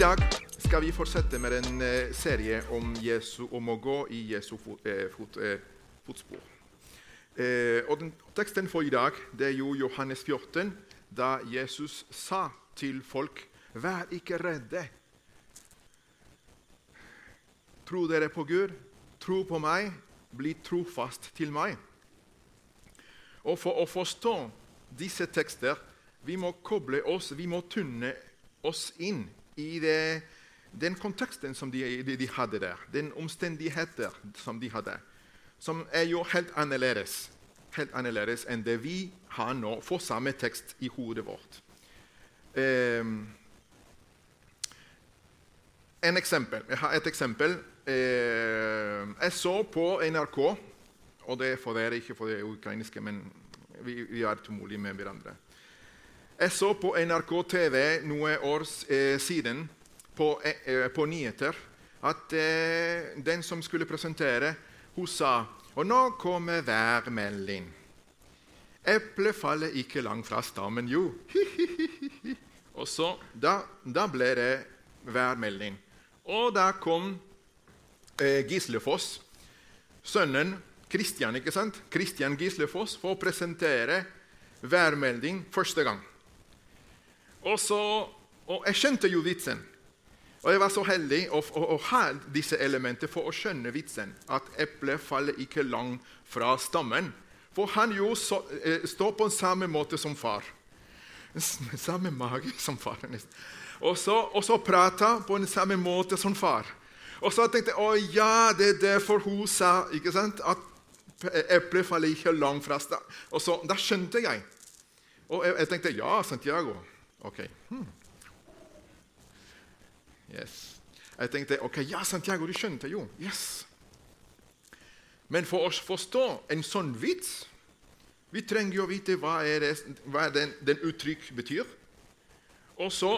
dag skal vi fortsette med en eh, serie om, Jesu, om å gå i Jesu fot, eh, fot, eh, fotspor. Og den, Teksten for i dag er jo Johannes 14, da Jesus sa til folk Vær ikke redde. Tro dere på Gud, tro på meg, bli trofast til meg. Og For å forstå disse tekster vi må koble oss, vi må tunne oss inn i det, den konteksten som de, de, de, hadde der, den omstendigheter som de hadde, som er jo helt annerledes, helt annerledes enn det vi har nå, for samme tekst i hodet vårt. Um, en eksempel. Jeg har et eksempel. Eh, jeg så på NRK, og det er for dere, ikke for det ukrainske, men vi, vi er tålmodige med hverandre. Jeg så på NRK TV noen år eh, siden på, eh, på, nyheter at eh, den som skulle presentere, hun sa Og nå kommer værmelding. Eplet faller ikke langt fra stammen, jo. og så, da, da ble det værmelding. Og da kom eh, Gislefoss, sønnen Kristian, ikke sant? Kristian Gislefoss, for å presentere værmelding første gang. Og, så, og Jeg skjønte jo vitsen. Og jeg var så heldig å, å, å ha disse elementene for å skjønne vitsen. At eplet faller ikke langt fra stammen. For han jo så, eh, står på samme måte som far. Samme mage som far. Og så, og så prater på den samme måte som far. Og så tenkte jeg å ja, det er derfor hun sa ikke sant, at eplet faller ikke langt fra stammen. Og så, Da skjønte jeg. Og jeg, jeg tenkte ja, Santiago. Ok. Hmm. Yes. Jeg tenkte ok, ja, Santiago, du skjønte jo. Yes. Men for å forstå en sånn vits vi trenger jo vite hva, det, hva den, den uttrykk betyr. Og så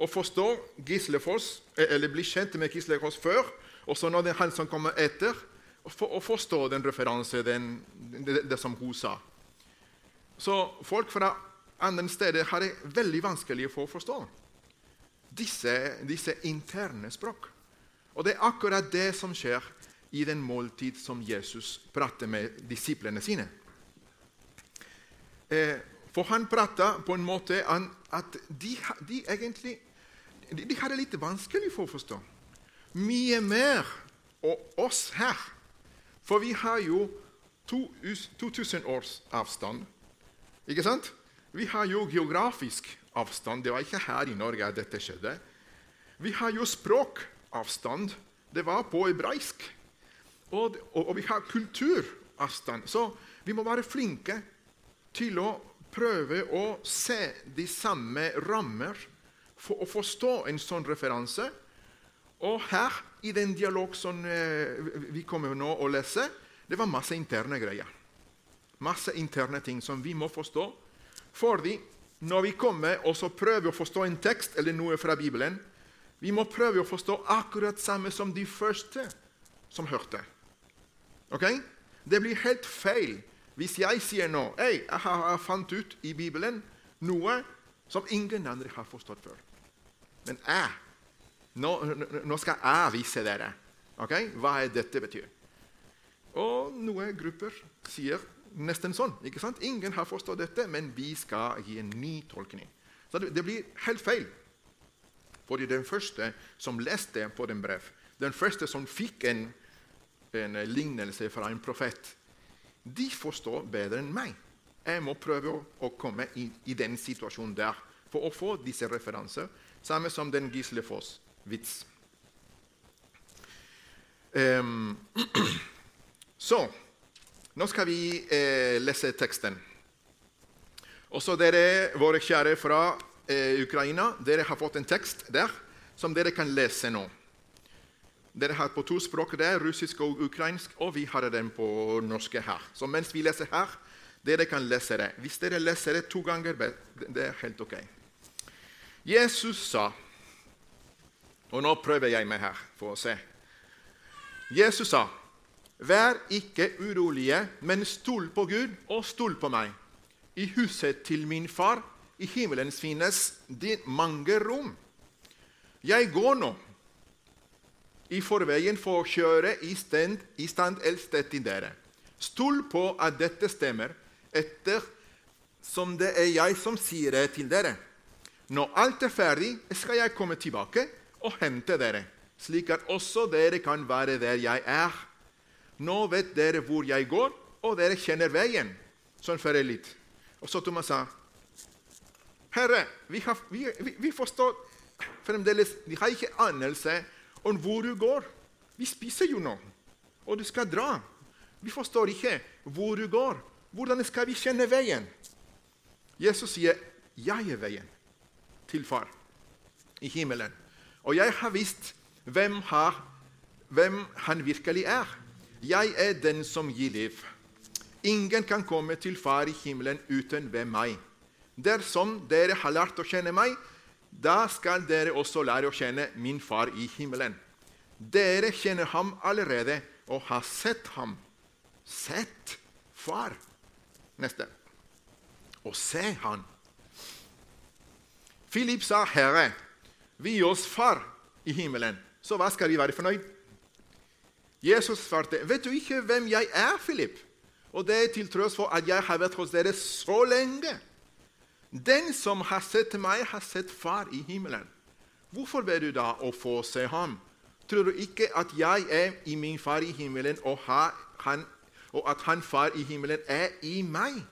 å forstå Gislefoss, eller bli kjent med Gislefoss før, og så når det er han som kommer etter, for å forstå den referanse, det, som hun sa. Så folk fra andre steder har det veldig vanskelig for å forstå disse, disse interne språk. Og det er akkurat det som skjer i den måltid som Jesus prater med disiplene sine. Eh, for han prata på en måte at de, de egentlig de, de hadde litt vanskelig for å forstå. Mye mer og oss her. For vi har jo 2000 års avstand. Ikke sant? Vi har jo geografisk avstand. Det var ikke her i Norge at dette skjedde. Vi har jo språkavstand. Det var på hebraisk. Og, og, og vi har kulturavstand. Så vi må være flinke til å prøve å se de samme rammer for å forstå en sånn referanse. Og her, i den dialog som eh, vi kommer nå å lese, det var masse interne greier. Masse interne ting som vi må forstå. Fordi når vi kommer og så prøver å forstå en tekst eller noe fra Bibelen, vi må prøve å forstå akkurat samme som de første som hørte. Ok? Det blir helt feil hvis jeg sier nå hey, jeg har fant ut i Bibelen noe som ingen andre har forstått før. Men jeg Nå, nå skal jeg vise dere okay, hva dette betyr. Og noen grupper sier nesten sånn. ikke sant? Ingen har forstått dette, men vi skal gi en ny tolkning. Så det, det blir helt feil. Fordi den første som leste på den brev, den første som fikk en, en lignelse fra en profet, de forstår bedre enn meg. Jeg må prøve å, komme i, i, den situasjonen der for å få disse referanser, samme som den Gislefoss-vits. Um, så nå skal vi eh, lese teksten. Også dere, våre kjære fra eh, Ukraina, dere har fått en tekst der som dere kan lese nå. Dere har på to språk der, russisk og ukrainsk, og vi har den på norsk her. Så mens vi leser her, dere kan lese det. Hvis dere leser det to ganger, det er helt ok. Jesus sa Og nå prøver jeg meg her for å se. Jesus sa, 'Vær ikke urolige, men stol på Gud og stol på meg.' 'I huset til min far, i himmelen finnes det mange rom.' Jeg går nå i forveien for å kjøre i stand, i stand et sted til dere. Stol på at dette stemmer, etter som det er jeg som sier det til dere. Når alt er ferdig, skal jeg komme tilbake og hente dere, slik at også dere kan være der jeg er. Nå vet dere hvor jeg går, og dere kjenner veien. Sånn før litt. Og så Thomas sa, Herre, vi, har, vi, vi, vi forstår fremdeles Vi har ikke anelse om hvor du går. Vi spiser jo nå, og du skal dra. Vi forstår ikke hvor du går. Hvordan skal vi kjenne veien? Jesus sier, 'Jeg er veien til Far i himmelen.' Og jeg har visst hvem, har, hvem han virkelig er. Jeg er den som gir liv. Ingen kan komme til Far i himmelen uten ved meg. Dersom dere har lært å kjenne meg, da skal dere også lære å kjenne min Far i himmelen. Dere kjenner ham allerede og har sett ham. Sett Far. Neste. Og se Han. Philip sa, 'Herre, vi oss Far i himmelen.' Så hva skal vi være fornøyd? Jesus svarte, 'Vet du ikke hvem jeg er, Philip?' Og det er til tross for at jeg har vært hos dere så lenge. Den som har sett meg, har sett Far i himmelen. Hvorfor ber du da å få se ham? Tror du ikke at jeg er i min Far i himmelen, og, han, og at han Far i himmelen er i meg?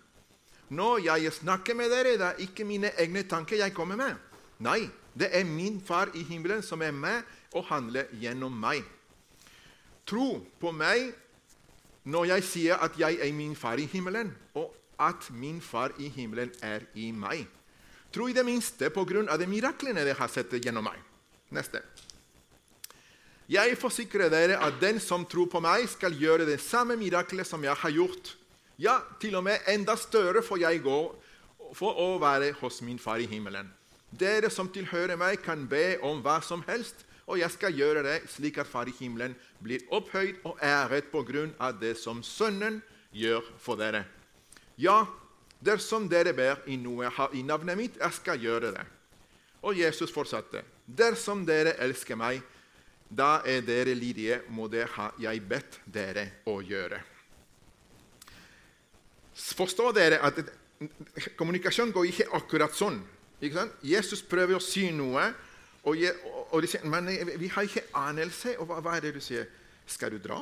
Når jeg snakker med dere, det er ikke mine egne tanker jeg kommer med. Nei, det er min Far i himmelen som er med og handler gjennom meg. Tro på meg når jeg sier at jeg er min Far i himmelen, og at min Far i himmelen er i meg. Tro i det minste på grunn av de miraklene dere har sett gjennom meg. Neste. Jeg forsikrer dere at den som tror på meg, skal gjøre det samme miraklet som jeg har gjort. Ja, til og med enda større får jeg gå for å være hos min far i himmelen. Dere som tilhører meg, kan be om hva som helst, og jeg skal gjøre det slik at Far i himmelen blir opphøyd og æret på grunn av det som Sønnen gjør for dere. Ja, dersom dere ber i noe i navnet mitt, jeg skal gjøre det. Og Jesus fortsatte. Dersom dere elsker meg, da er dere lydige, må det ha jeg bedt dere å gjøre. Forstår dere at kommunikasjon går ikke akkurat sånn? Ikke Jesus prøver å si noe, og, jeg, og, de sier men vi har ikke anelse. Og hva, hva, er det du sier? Skal du dra?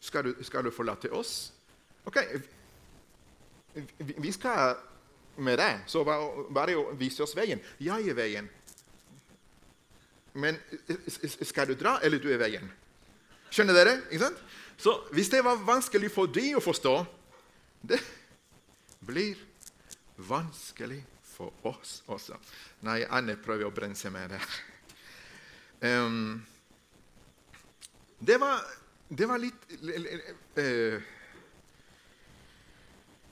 Skal du, skal du forlate oss? Ok, vi, vi skal med deg, så bare vise oss veien. Jeg er veien. Men skal du dra, eller du er veien? Skjønner dere? Ikke sant? Så hvis det var vanskelig for de å forstå, det blir vanskelig for oss også. Nei, Anne prøver å bremse meg der. Um, det, var, det var litt uh,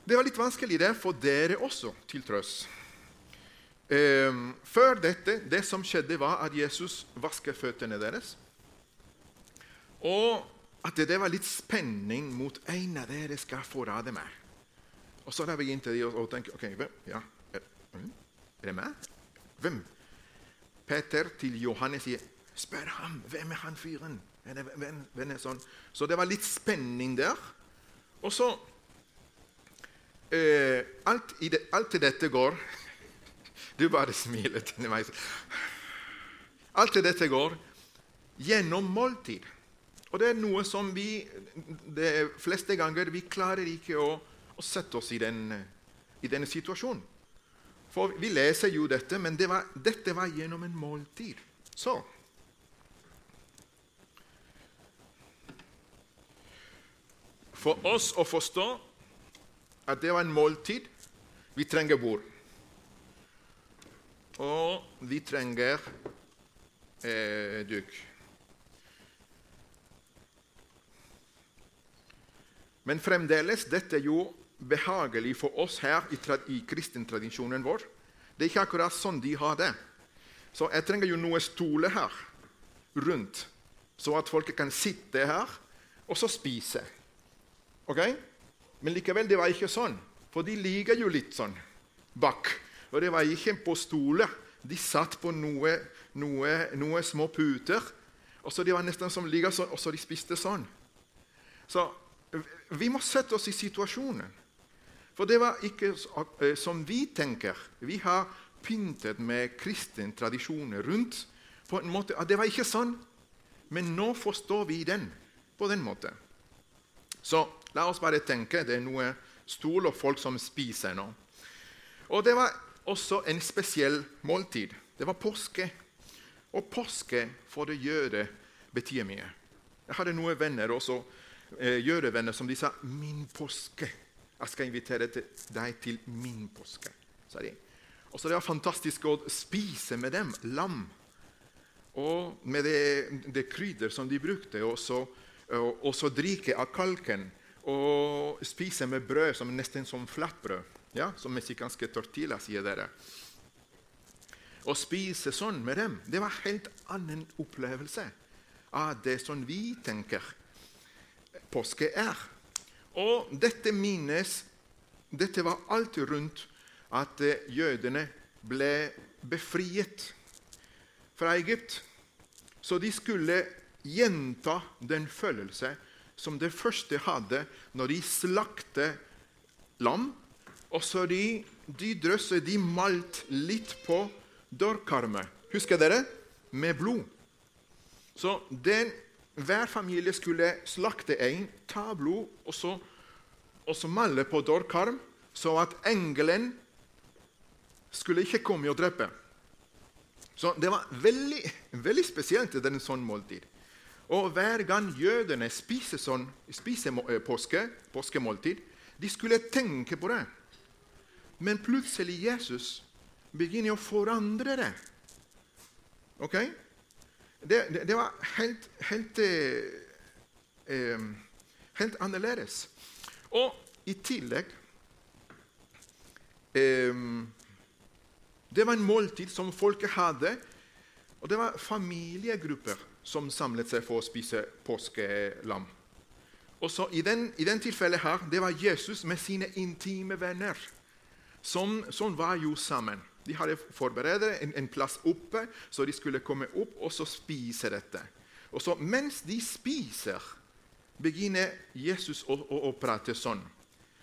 Det var litt vanskelig der for dere også, til trøst. Um, før dette, det som skjedde, var at Jesus vasket føttene deres. Og at det var litt spenning mot en av dere skal forrade meg. Og så da begynte de å, tenke ok. Ja, er, det meg? Hvem? Peter til Johannes sier, 'Spør ham, hvem er han fyren?' Hvem, hvem er sånn? Så det var litt spenning der. Og så eh, alt, det, alt dette går du bare smiler til meg. Alt dette går gjennom måltid. Og det er noe som vi de fleste ganger vi klarer ikke å, å sette oss i, den, i, denne situasjonen. For vi leser jo dette, men det var, dette var gjennom en måltid. Så For oss å forstå at det var en måltid, vi trenger bord. Og vi trenger eh, duk. Men fremdeles, dette er jo behagelig for oss her i, i kristentradisjonen vår. Det er ikke akkurat sånn de har det. Så jeg trenger jo noen stoler her rundt, så at folk kan sitte her og så spise. Ok? Men likevel, det var ikke sånn. For de ligger jo litt sånn bak. Og det var ikke på stoler de satt på noe, noe, noe små puter. Og så De var nesten som ligger sånn, og så de spiste sånn. Så vi må sette oss i situasjonen. For det var ikke eh, som vi tenker. Vi har pyntet med kristen tradisjon rundt. på en måte. Det var ikke sånn, men nå forstår vi den på den måten. Så la oss bare tenke det er noe stol og folk som spiser nå. Og det var også en spesiell måltid. Det var påske. Og påske for det jøde betyr mye. Jeg hadde noen venner også, eh, jødevenner som de sa 'min påske'. Jeg skal invitere deg til min påske, sa de. Og så Det var fantastisk å spise med dem lam. Og med det, det krydder som de brukte, og så, og, og så drikke av kalken. Og spise med brød som nesten som flatbrød. Ja, som meksikanske tortilla, sier dere. Å spise sånn med dem det var en helt annen opplevelse av det som vi tenker påske er. Og dette minnes Dette var alt rundt at eh, jødene ble befriet fra Egypt. Så de skulle gjenta den følelse som det første hadde når de slakte lam. Og så de, de drøsset, de malt litt på dørkarmet. Husker dere? Med blod. Så den, hver familie skulle slakte en, ta blod og så, og så male på dørkarm, så at engelen skulle ikke komme og drepe. Så Det var veldig, veldig spesielt, den sånn måltid. Og Hver gang jødene spiser, sånn, spiser eh, påske, påskemåltid, de skulle tenke på det. Men plutselig Jesus begynner å forandre det. Ok? Det, det, det var helt, helt, eh, helt, annerledes. Og i tillegg eh, Det var en måltid som folket hadde. Og det var familiegrupper som samlet seg for å spise påskelam. Og så I den, i den tilfellet her, det var Jesus med sine intime venner. Som, som var jo sammen. De hadde forberedt en, en, plass oppe, så de skulle komme opp og så spise dette. Og så Mens de spiser, begynner Jesus å, å, å prate sånn.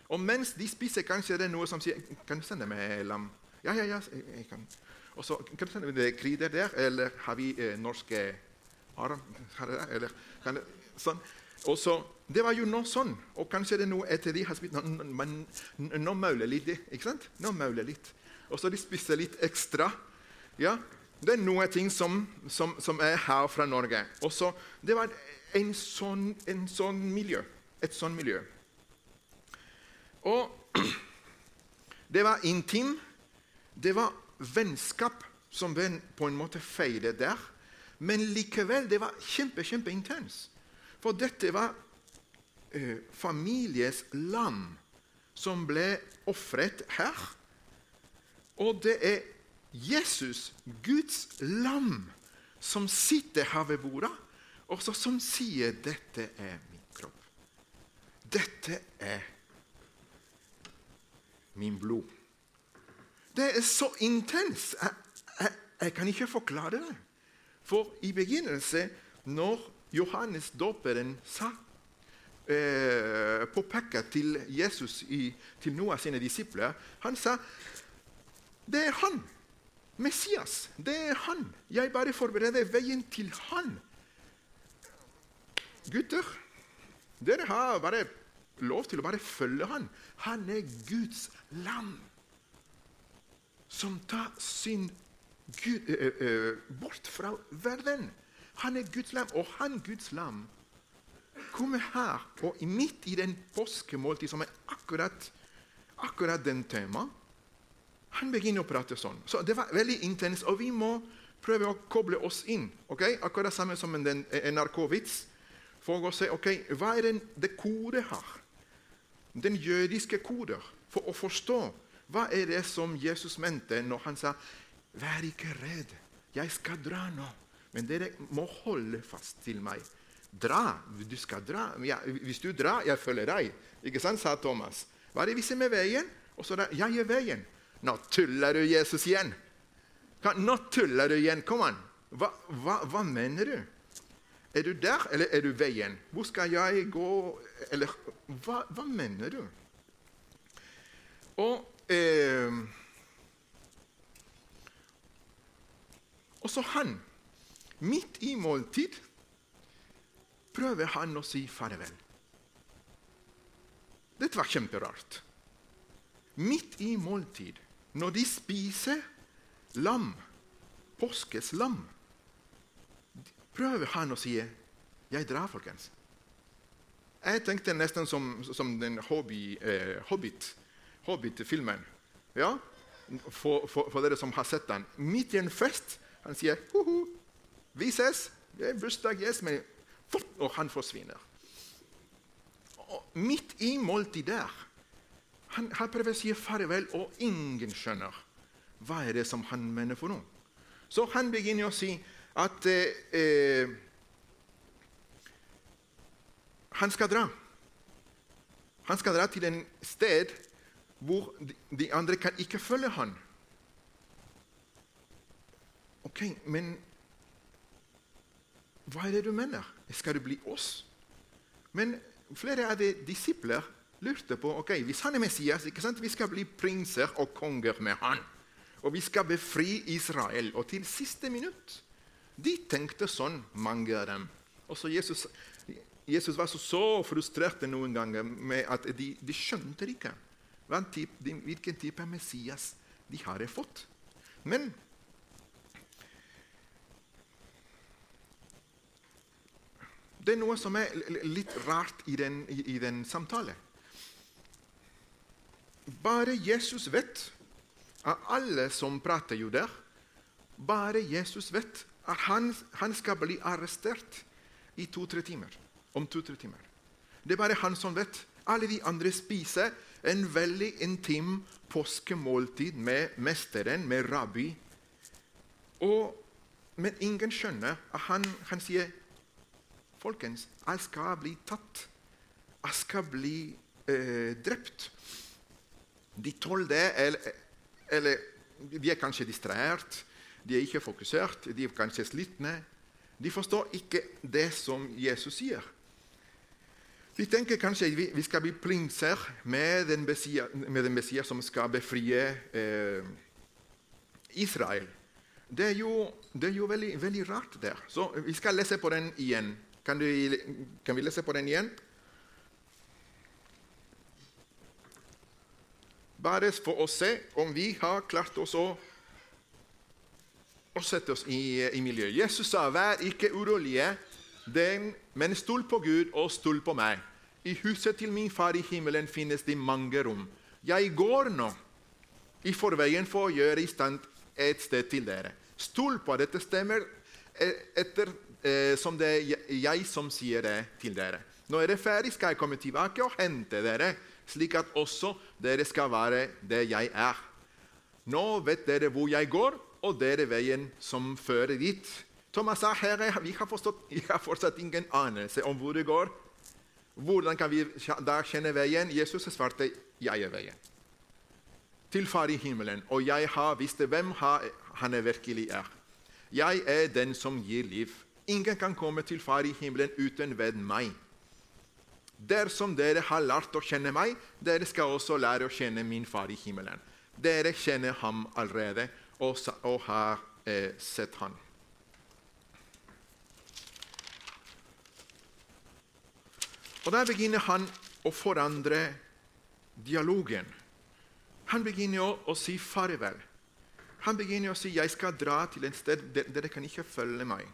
Og mens de spiser, kanskje det er noe som sier 'Kan du sende meg lam?' Ja, ja, ja. jeg kan. Og så, kan du sende meg krydder der, eller har vi eh, norske arm? Eller, kan sånn. Og så, Det var jo noe sånn. Og kanskje det er noe etter de har spist Men nå mauler litt. ikke sant? Nå mauler litt og så de spiser litt ekstra. Ja, Det er noen ting som, som, som er her fra Norge. Og så, Det var en sånn, en sånn miljø. Et sånn miljø. Og det var intim. Det var vennskap som på en måte feide der. Men likevel, det var kjempe, kjempeintens. For dette var eh, families lam som ble ofret her. Og det er Jesus, Guds lam, som sitter her ved bordet, og som sier 'Dette er min kropp'. Dette er min blod. Det er så intenst. Jeg, jeg, jeg, kan ikke forklare det. For i begynnelsen, når Johannes dåperen sa eh, påpekte til Jesus i, til noen av sine disipler Han sa det er han. Messias. Det er han. Jeg bare forbereder veien til han. Gutter, dere har bare lov til å bare følge han. Han er Guds lam som tar sin Gud øh, øh, bort fra verden. Han er Guds lam, og han Guds lam kommer her, og midt i den påskemåltid som er akkurat, akkurat den temaet han begynner å prate sånn. Så Det var veldig intenst, og vi må prøve å koble oss inn. Okay? Akkurat samme som en NRK-vits. For å se ok, hva er den, det kodet her? Den jødiske koder. For å forstå hva er det som Jesus mente når han sa 'Vær ikke redd, jeg skal dra nå', men dere må holde fast til meg. Dra. Du skal dra. Ja, hvis du drar, jeg følger deg. Ikke sant, sa Thomas. Hva er det vi ser med veien? Og så da, jeg er veien. Nå tuller du, Jesus, igjen! Nå tuller du igjen. Kom an. Hva, hva, hva, mener du? Er du der, eller er du veien? Hvor skal jeg gå? Eller hva, hva mener du? Og eh, Også han, midt i måltid, prøver han å si farvel. Dette var kjemperart. Midt i måltid, når de spiser lam, påskes lam, prøver han å si 'Jeg drar, folkens'. Jeg tenkte nesten som, som den hobby, eh, Hobbit, Hobbit-filmen. Ja? For, for, for, dere som har sett den. Midt i en fest han sier «Hoho, 'Vi ses'. Det er bursdag, yes, men Og han forsvinner. Og midt i måltidet der han, han prøver å si farvel, og ingen skjønner hva er det som han mener for noe. Så han begynner å si at eh, eh, han skal dra. Han skal dra til en sted hvor de andre kan ikke følge han. Ok, men hva er det du mener? Skal det bli oss? Men flere av de disipler lurte på ok, hvis han er Messias, ikke sant? vi skal bli prinser og konger med han. Og vi skal befri Israel. Og til siste minutt de tenkte sånn, mange av dem. Også Jesus, Jesus var så, så frustrert noen ganger med at de, de skjønte ikke hvilken type Messias de hadde fått. Men det er noe som er litt rart i den, i den samtalen. Bare Jesus vet, av alle som prater jo der, bare Jesus vet at han, han skal bli arrestert i to-tre timer. Om to-tre timer. Det er bare han som vet. Alle de andre spiser en veldig intim påskemåltid med mesteren, med rabbi. Og, men ingen skjønner at han, han sier Folkens, jeg skal bli tatt. Jeg skal bli eh, drept. De tolv det, eller, eller de er kanskje distrahert. De er ikke fokusert, de er kanskje slitne. De forstår ikke det som Jesus sier. Vi tenker kanskje vi, vi skal bli prinser med den Messias som skal befrie eh, Israel. Det er jo, det er jo veldig, veldig, rart der. Så Vi skal lese på den igjen. Kan, du, kan vi lese på den igjen? Bare for å se om vi har klart oss å og sette oss i, i miljøet. Jesus sa, 'Vær ikke urolige, men stol på Gud og stol på meg.' 'I huset til min far i himmelen finnes det mange rom.' 'Jeg går nå i forveien for å gjøre i stand et sted til dere.' Stol på dette stemmer eh, etter eh, som det er jeg som sier det til dere. Når dere er ferdig, skal jeg komme tilbake og hente dere, slik at også dere skal være det jeg er. Nå vet dere hvor jeg går, og det er veien som fører dit. Thomas sa herre, vi har, forstått, vi har fortsatt ingen anelse om hvor det går. Hvordan kan vi da kjenne veien? Jesus svarte, 'Jeg er veien.' Til Far i himmelen. Og jeg har visst hvem han virkelig er. Jeg er den som gir liv. Ingen kan komme til Far i himmelen uten ved meg. Dersom dere har lært å kjenne meg, dere skal også lære å kjenne min Far i himmelen. Dere kjenner ham allerede, og, og har eh, sett han. Og Der begynner han å forandre dialogen. Han begynner å, å si farvel. Han begynner å si 'Jeg skal dra til et sted der dere kan ikke følge meg'.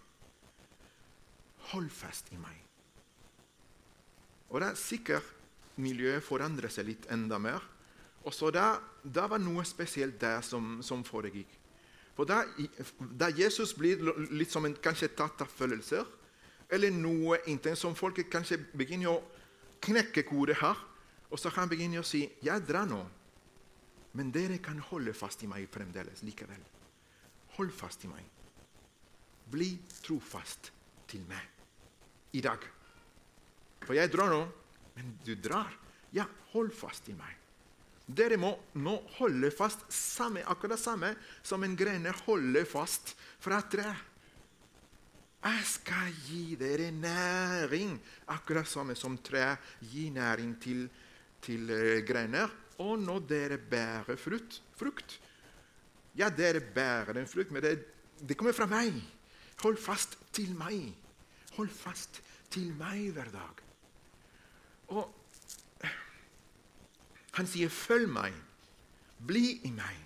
Hold fast i meg. Og det er sikkert miljøet forandrer seg litt enda mer. Og så da, da var noe spesielt der som, som foregikk. For da, da, Jesus blir litt som en kanskje tatt av følelser, eller noe intent som folk kanskje begynner å knekke kodet her, og så kan begynne å si 'Jeg drar nå', men dere kan holde fast i meg fremdeles likevel. Hold fast i meg. Bli trofast til meg i dag. For jeg drar nå, men du drar. Ja, hold fast i meg. Dere må nå holde fast samme, akkurat samme som en grene holder fast fra et tre. Jeg skal gi dere næring, akkurat samme som tre gir næring til, til uh, grener. Og når dere bærer frukt, frukt Ja, dere bærer en frukt, men det, det kommer fra meg. Hold fast til meg. Hold fast til meg hver dag. Og han sier, 'Følg meg. Bli i meg.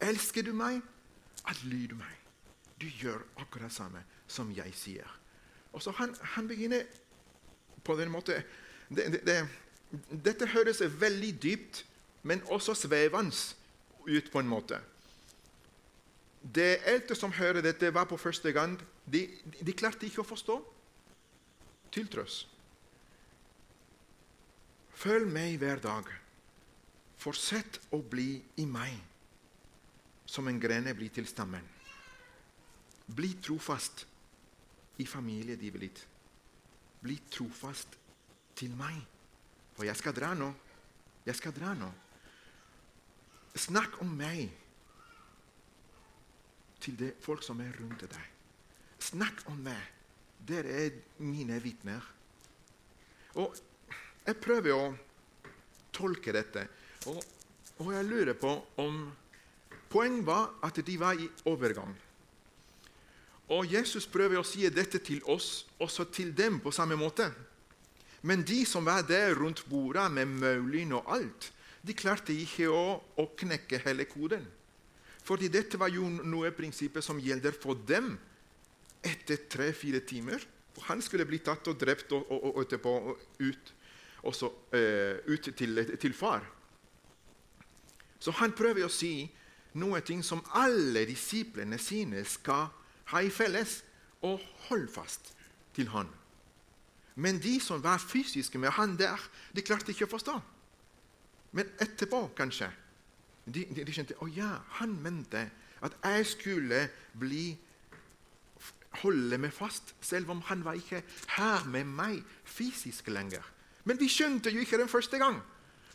Elsker du meg? Adlyder meg.' Du gjør akkurat samme som jeg sier. Og så han, han begynner på den måten det, det, det, Dette høres veldig dypt, men også svevende ut på en måte. De eldste som hører dette, var på første gang. De, de klarte ikke å forstå. Til tross. Følg meg hver dag. Fortsett å bli i meg, som en grene blir til stammen. Bli trofast i familielivet ditt. Bli trofast til meg. For jeg skal dra nå. Jeg skal dra nå. Snakk om meg til de folk som er rundt deg. Snakk om meg. Dere er mine vitner. Og jeg prøver å tolke dette. Og, og jeg lurer på om Poenget var at de var i overgang. Og Jesus prøver å si dette til oss, også til dem, på samme måte. Men de som var der rundt bordet med maulin og alt, de klarte ikke å, å knekke hele koden. Fordi dette var jo noe prinsippet som gjelder for dem etter tre-fire timer. Og han skulle bli tatt og drept og, og, og etterpå ut, også, uh, ut til, til, far. Så han prøver å si noe som alle disiplene sine skal ha i felles, og holde fast til han. Men de som var fysiske med han der, de klarte ikke å forstå. Men etterpå, kanskje, de, de, de skjønte å ja, han mente at jeg skulle bli holde meg fast, selv om han var ikke her med meg fysisk lenger. Men vi skjønte jo ikke den første gang.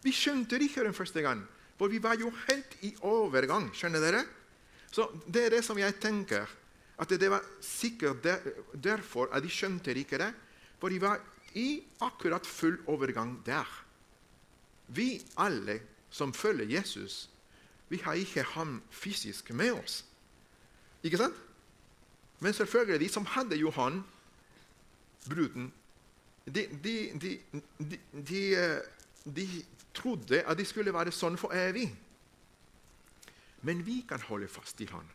Vi skjønte det ikke den første gang, for vi var jo helt i overgang. skjønner dere? Så Det er det som jeg tenker. At det var sikkert derfor at de skjønte ikke det. For de var i akkurat full overgang der. Vi alle som følger Jesus, vi har ikke ham fysisk med oss. Ikke sant? Men selvfølgelig, de som hadde Johan, bruden, de, de, de, eh, de, trodde at de skulle være sånn for evig. Men vi kan holde fast i han.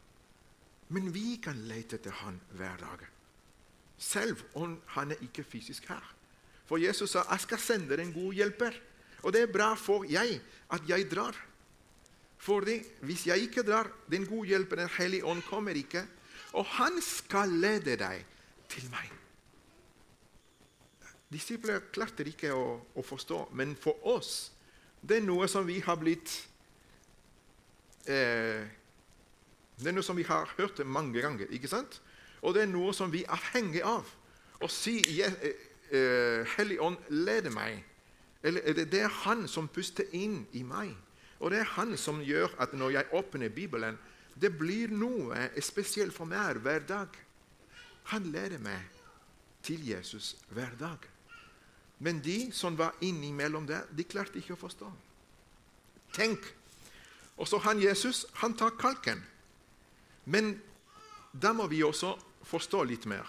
Men vi kan lete etter han hver dag. Selv om han er ikke fysisk her. For Jesus sa 'Jeg skal sende deg en god hjelper'. Og det er bra for jeg at jeg drar. Fordi hvis jeg ikke drar, den gode hjelperen, Den hellige ånd, kommer ikke. Og han skal lede deg til meg. Disipler klarte ikke å, å, forstå, men for oss det er noe som vi har blitt eh, Det er noe som vi har hørt mange ganger. ikke sant? Og det er noe som vi er avhengig av. Å si eh, eh, Hellig ånd, leder meg. Eller, det er Han som puster inn i meg. Og det er Han som gjør at når jeg åpner Bibelen, det blir noe spesielt for meg hver dag. Han leder meg til Jesus hver dag. Men de som var innimellom der, de klarte ikke å forstå. Tenk! Og så han Jesus han tar kalken. Men da må vi også forstå litt mer.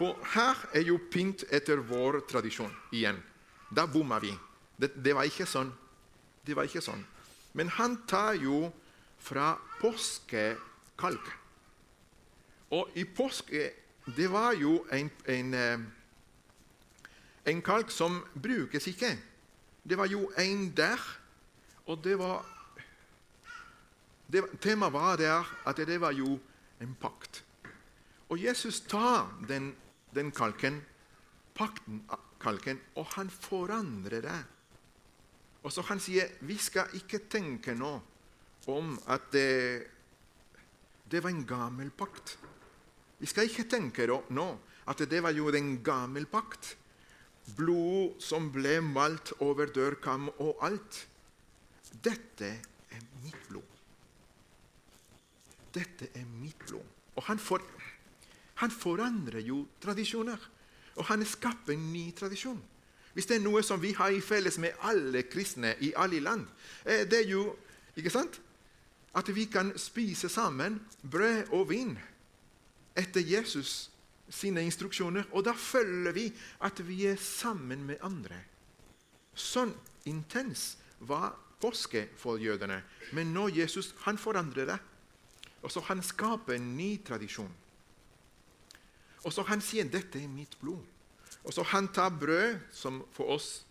For her er jo pynt etter vår tradisjon igjen. Da bomma vi. Det, det, var ikke sånn. Det var ikke sånn. Men han tar jo fra påskekalk. Og i påske Det var jo en, en, eh, en kalk som brukes ikke. Det var jo en der, og det var det, Temaet var der at det var jo en pakt. Og Jesus tar den, den kalken, pakten, kalken, og han forandrer det og så Han sier vi skal ikke tenke nå om at det, det var en gammel pakt. Vi skal ikke tenke nå at det var jo en gammel pakt. Blod som ble malt over dørkam og alt. Dette er mitt blod. Dette er mitt blod. Og han, for, han forandrer jo tradisjoner. Og han skaper en ny tradisjon. Hvis det er noe som vi har i felles med alle kristne i alle land, eh, det er jo ikke sant? at vi kan spise sammen brød og vin etter Jesus sine instruksjoner. Og da følger vi at vi er sammen med andre. Sånn intens var påske for jødene. Men nå Jesus han forandrer det. Og så Han skaper en ny tradisjon. Og så Han sier 'Dette er mitt blod'. Og så Han tar brød, som for oss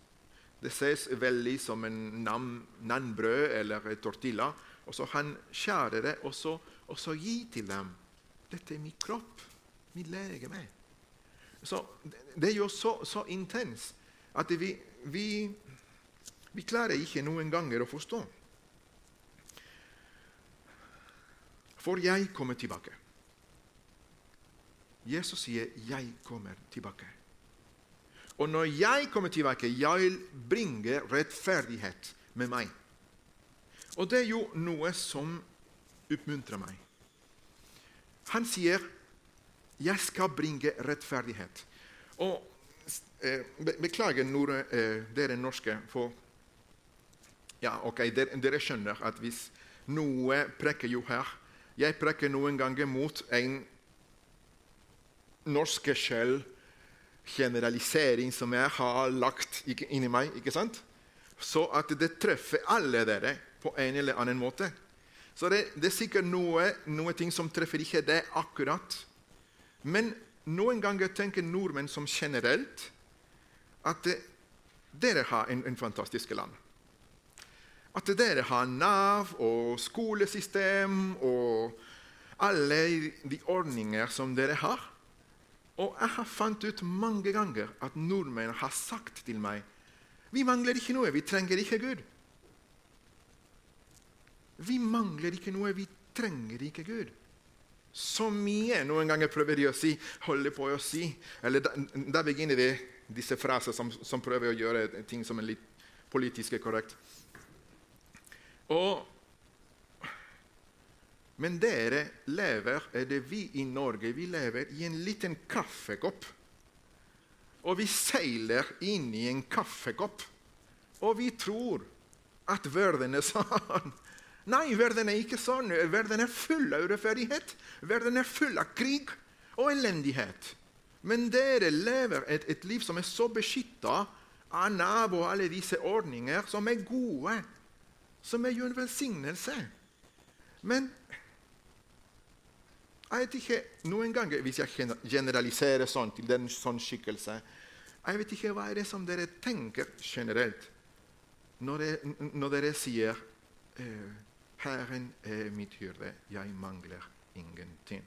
det ses veldig som en nam, nannbrød eller tortilla. Og så Han skjærer det og så, og så gir til dem. 'Dette er min kropp, min legeme'. Så Det er jo så, så intenst at vi, vi, vi klarer ikke noen ganger å forstå. For jeg kommer tilbake. Jesus sier 'jeg kommer tilbake'. Og når jeg kommer tilbake, jeg vil bringe rettferdighet med meg. Og det er jo noe som oppmuntrer meg. Han sier 'jeg skal bringe rettferdighet'. Og eh, Beklager når, eh, dere norske, for ja, okay, dere, dere skjønner at hvis noe preker jo her jeg preker noen ganger mot en norske skjell generalisering som jeg har lagt inni meg. ikke sant? Så at det treffer alle dere på en eller annen måte. Så det, det er sikkert noe, noe, ting som treffer ikke det akkurat. Men noen ganger tenker nordmenn som generelt at dere har en, en fantastisk land. At dere har Nav og skolesystem og alle de ordninger som dere har. Og jeg har fant ut mange ganger at nordmenn har sagt til meg vi mangler ikke noe, vi trenger ikke Gud. Vi mangler ikke noe, vi trenger ikke Gud. Så mye noen ganger prøver de å si, holder på å si. Eller da, da begynner vi disse fraser som, som, prøver å gjøre ting som er litt politisk korrekt. Og, men dere lever, er det vi i Norge, vi lever i en liten kaffekopp. Og vi seiler inn i en kaffekopp. Og vi tror at verden er sånn. Nei, verden er ikke sånn. Verden er full av urettferdighet. Verden er full av krig og elendighet. Men dere lever et, et liv som er så beskytta av Nav og alle disse ordninger, som er gode som er jo en velsignelse. Men jeg vet ikke noen ganger, hvis jeg generaliserer sånn til den sånn skikkelse Jeg vet ikke hva er det som dere tenker generelt når, dere, når dere sier eh, 'Herren er mitt hyrde, jeg mangler ingenting'.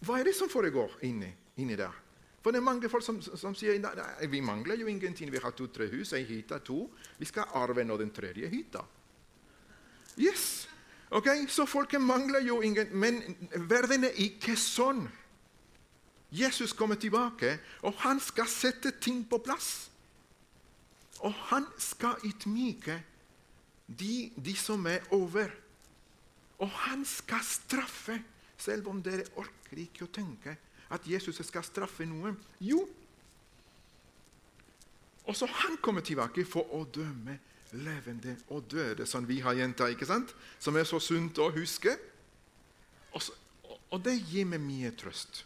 Hva er det som foregår inni, inni der? For det er mange folk som, som sier nei, vi mangler jo ingenting. Vi har to-tre hus, ei hytte, to. Vi skal arve nå den tredje hytta. Yes! Ok, Så folket mangler jo ingen Men verden er ikke sånn. Jesus kommer tilbake, og han skal sette ting på plass. Og han skal ydmyke de, de som er over. Og han skal straffe, selv om dere orker ikke å tenke at Jesus skal straffe noen? Jo. Og så han kommer tilbake for å dømme levende og døde, som vi har gjentatt, ikke sant? Som er så sunt å huske. Og, så, og det gir meg mye trøst.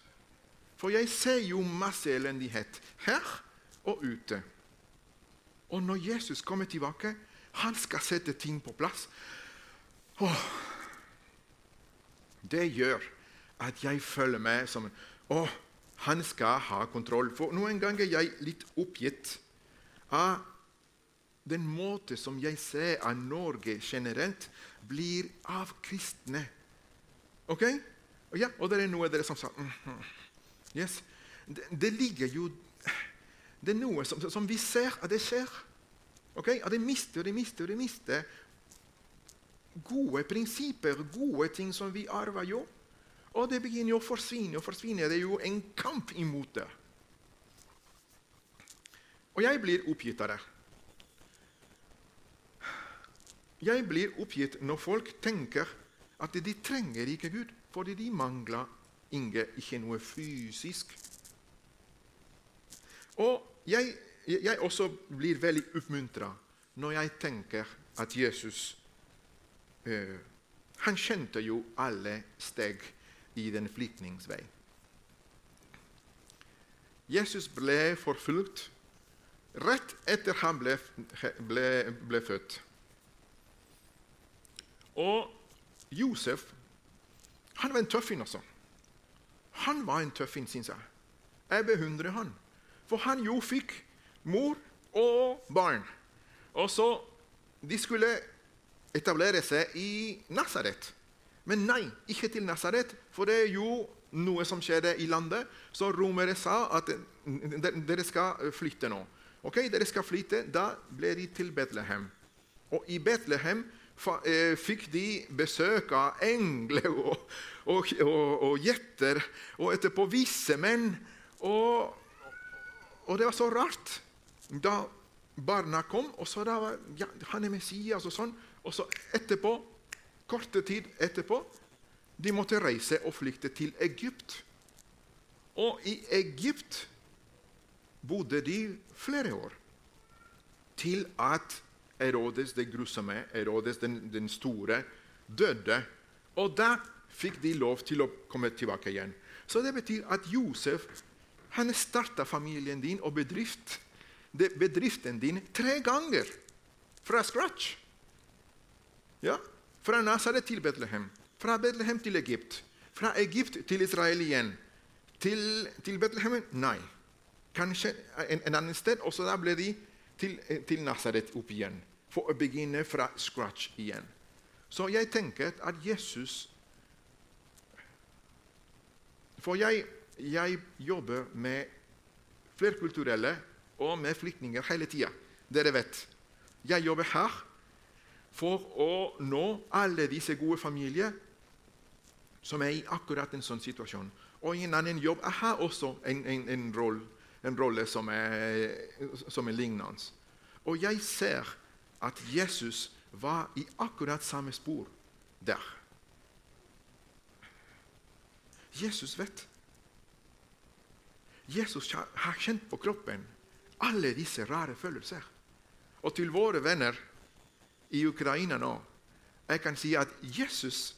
For jeg ser jo masse elendighet her og ute. Og når Jesus kommer tilbake, han skal sette ting på plass. Åh, det gjør at jeg føler meg som og han skal ha kontroll. For noen ganger er jeg litt oppgitt av den måte som jeg ser at Norge generelt blir av kristne. Ok? Ja, og det er noe dere som sa mm yes. det, det, ligger jo Det er noe som, som vi ser at det skjer. Ok? At de mister og de mister og de mister gode prinsipper, gode ting som vi arver jo. Og det begynner å forsvinne og forsvinne. Det er jo en kamp imot det. Og jeg blir oppgitt av det. Jeg blir oppgitt når folk tenker at de trenger ikke Gud, fordi de mangler ikke noe fysisk. Og jeg, jeg også blir veldig oppmuntra når jeg tenker at Jesus eh, Han kjente jo alle steg i den flyktningsvei. Jesus ble forfulgt rett etter han ble, ble, ble født. Og Josef han var en tøffing, altså. Han var en tøffing, syns jeg. Jeg beundrer han. For han jo fikk mor og barn. Og så De skulle etablere seg i Nasaret. Men nei, ikke til Nasaret, for det er jo noe som skjedde i landet. Så romere sa at dere skal flytte nå. Ok, dere skal flytte. Da ble de til Betlehem. Og i Betlehem Eh, fikk de besøk av engler og, og, og, og gjetter, og etterpå visse menn. Og, og, det var så rart. Da barna kom, og så da var ja, han er Messias og sånn. Og så etterpå, korte tid etterpå, de måtte reise og flykte til Egypt. Og i Egypt bodde de flere år. Til at Erodes det grusomme, Erodes den, den store, døde. Og da fikk de lov til å komme tilbake igjen. Så det betyr at Josef han starta familien din og bedrift, bedriften din tre ganger fra scratch. Ja, Fra Nazaret til Betlehem, fra Betlehem til Egypt, fra Egypt til Israel igjen. Til, til Betlehem? Nei. Kanskje en, en annen sted, og så da ble de til, til Nazaret opp igjen for å begynne fra scratch igjen. Så jeg tenker at Jesus For jeg, jeg jobber med flerkulturelle og med flyktninger hele tida. Dere vet. Jeg jobber her for å nå alle disse gode familier som er i akkurat en sånn situasjon. Og en annen jobb jeg her også en, en, en rolle, en rolle som, er, som er lignende. Og jeg ser at Jesus var i akkurat samme spor der. Jesus vet. Jesus har kjent på kroppen alle disse rare følelser. Og til våre venner i Ukraina nå jeg kan si at Jesus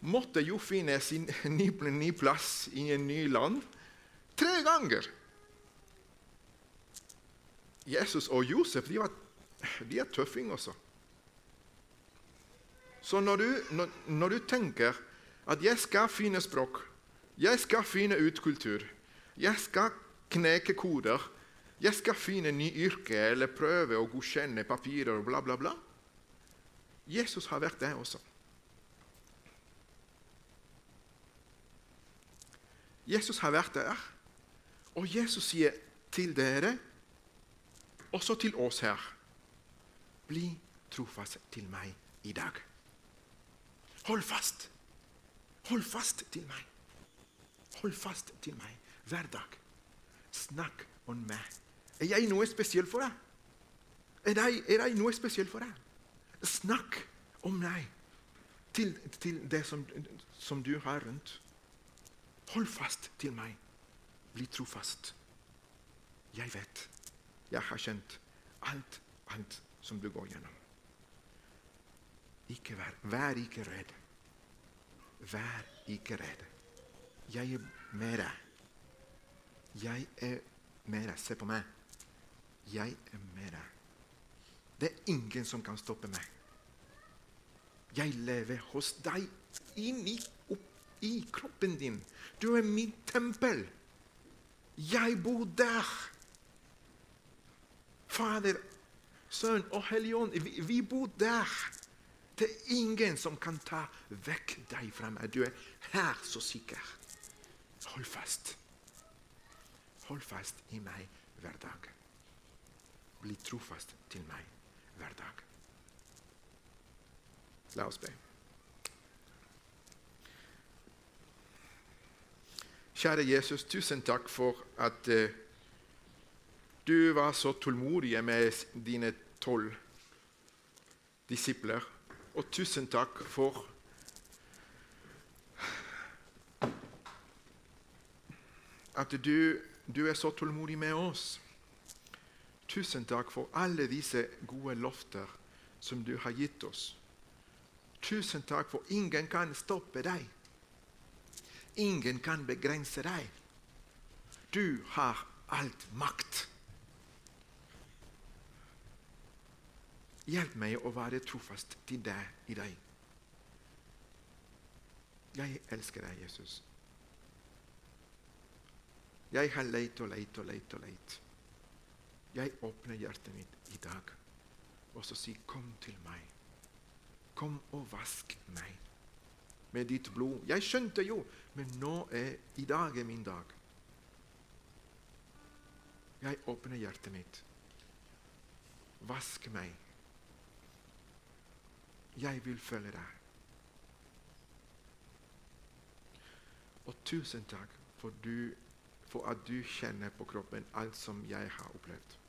måtte jo finne sin ny, plass i en ny land tre ganger. Jesus og Josef de var de er tøffinger, også. Så når du, når, når du, tenker at 'jeg skal finne språk', 'jeg skal finne ut kultur', 'jeg skal kneke koder', 'jeg skal finne ny yrke eller prøve å godkjenne papirer' og bla, bla, bla Jesus har vært det også. Jesus har vært der, og Jesus sier til dere, også til oss her bli trofast til meg i dag. Hold fast. Hold fast til meg. Hold fast til meg hver dag. Snakk om meg. Er jeg noe spesielt for deg? Er jeg, er jeg noe spesielt for deg? Snakk om meg til, til det som, som du har rundt. Hold fast til meg. Bli trofast. Jeg vet. Jeg har kjent alt, alt som du går gjennom. Ikke vær, vær ikke redd. Vær ikke redd. Jeg er med deg. Jeg er med deg. Se på meg. Jeg er med deg. Det er ingen som kan stoppe meg. Jeg lever hos deg inni opp i kroppen din. Du er min tempel. Jeg bor der. Fader, Sønn og Helligånd, Vi, vi bor der. Det er ingen som kan ta vekk deg fra meg. Du er her så sikker. Hold fast. Hold fast i meg hver dag. Bli trofast til meg hver dag. La oss be. Kjære Jesus, tusen takk for at uh, du var så tålmodig med dine tolv disipler. Og tusen takk for at du, du er så tålmodig med oss. Tusen takk for alle disse gode lofter som du har gitt oss. Tusen takk for ingen kan stoppe deg. Ingen kan begrense deg. Du har alt makt. Hjelp meg å være trofast til deg i deg. Jeg elsker deg, Jesus. Jeg har leit og leit og leit og leit. Jeg åpner hjertet mitt i dag og så sier 'Kom til meg'. Kom og vask meg med ditt blod. Jeg skjønte jo, men nå er i dag er min dag. Jeg åpner hjertet mitt. Vask meg. Jeg vil følge deg. Og tusen takk for, du, for at du kjenner på kroppen alt som jeg har opplevd.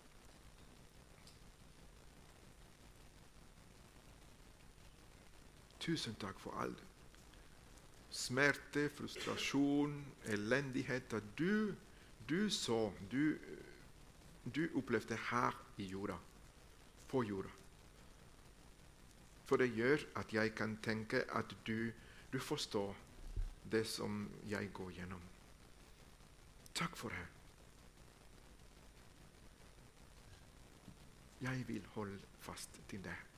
Tusen takk for all smerte, frustrasjon, elendighet at du, du så, du, du opplevde her i jorda, på jorda. For det gjør at jeg kan tenke at du, du forstår det som jeg går gjennom. Takk for det. Jeg vil holde fast til det.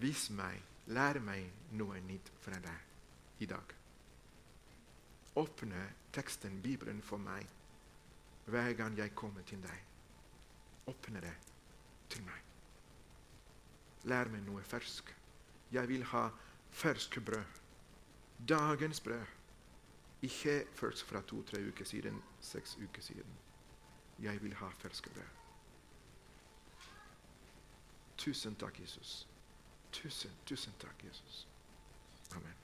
Vis meg, lær meg noe nytt fra deg i dag. Åpne teksten, Bibelen, for meg hver gang jeg kommer til deg. Åpne det til meg. Lær meg noe fersk. Jeg vil ha fersk brød. Dagens brød. Ikke først fra to-tre uker siden, seks uker siden. Jeg vil ha ferske brød. Tusen takk, Jesus. Tusen, tusen takk, Jesus. Amen.